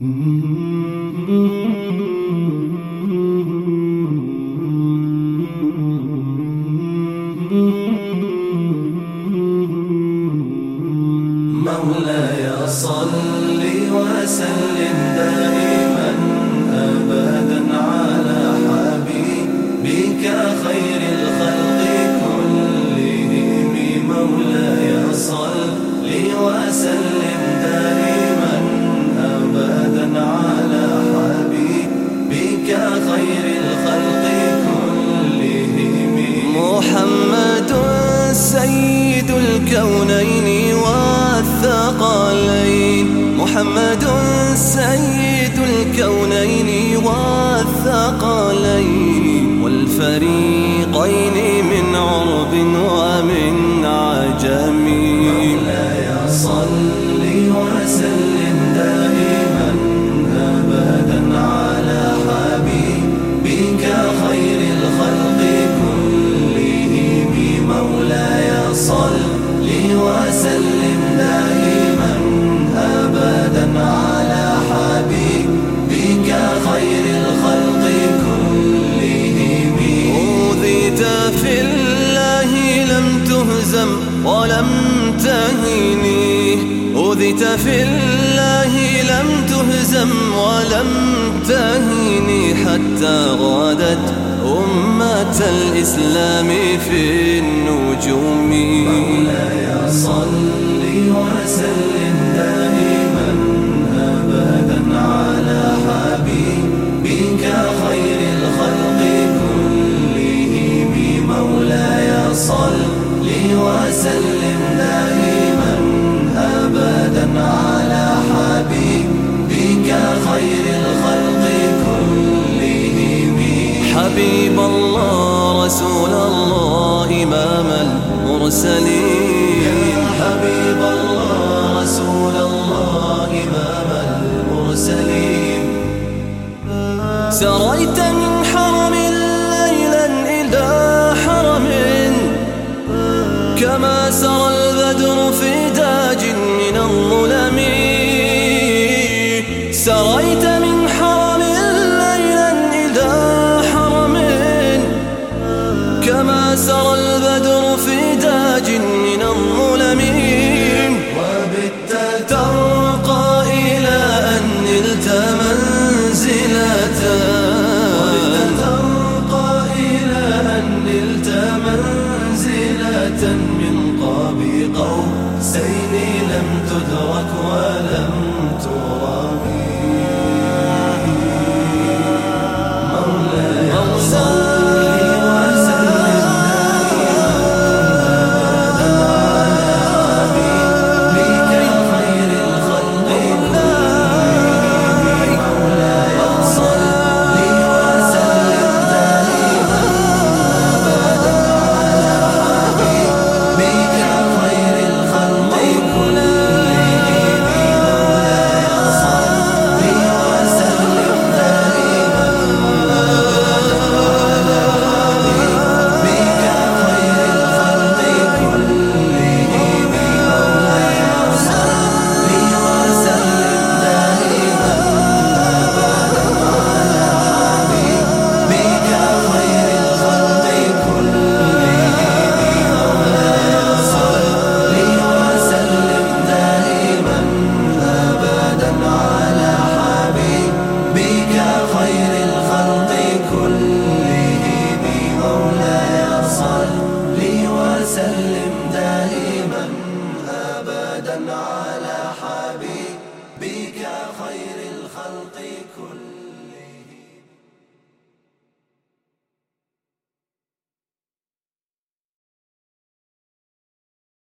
مولاي صل وسلم دائما ابدا على حبيبك خير الخلق كلهم. مولاي صل وسلم خير الخلق كلهم. محمد سيد الكونين والثقلين. محمد سيد الكونين والثقلين. والفريقين من عرب ومن عجم مولاي صل وسلم تهزم ولم تهني أوذيت في الله لم تهزم ولم تهني حتى غادت أمة الإسلام في النجوم. على حبيبك خير الخلق كلهم حبيب الله رسول الله إمام المرسلين يا حبيب الله رسول الله إمام المرسلين سريت سريت من حرم ليلا إلى حرم كما سرى البدر في داج من الظلم وبت ترقى إلى أن نلت منزلة ترقى إلى أن نلت منزلة من قاب قوسين لم تدرك ولم على حبيبك خير الخلق كلهم.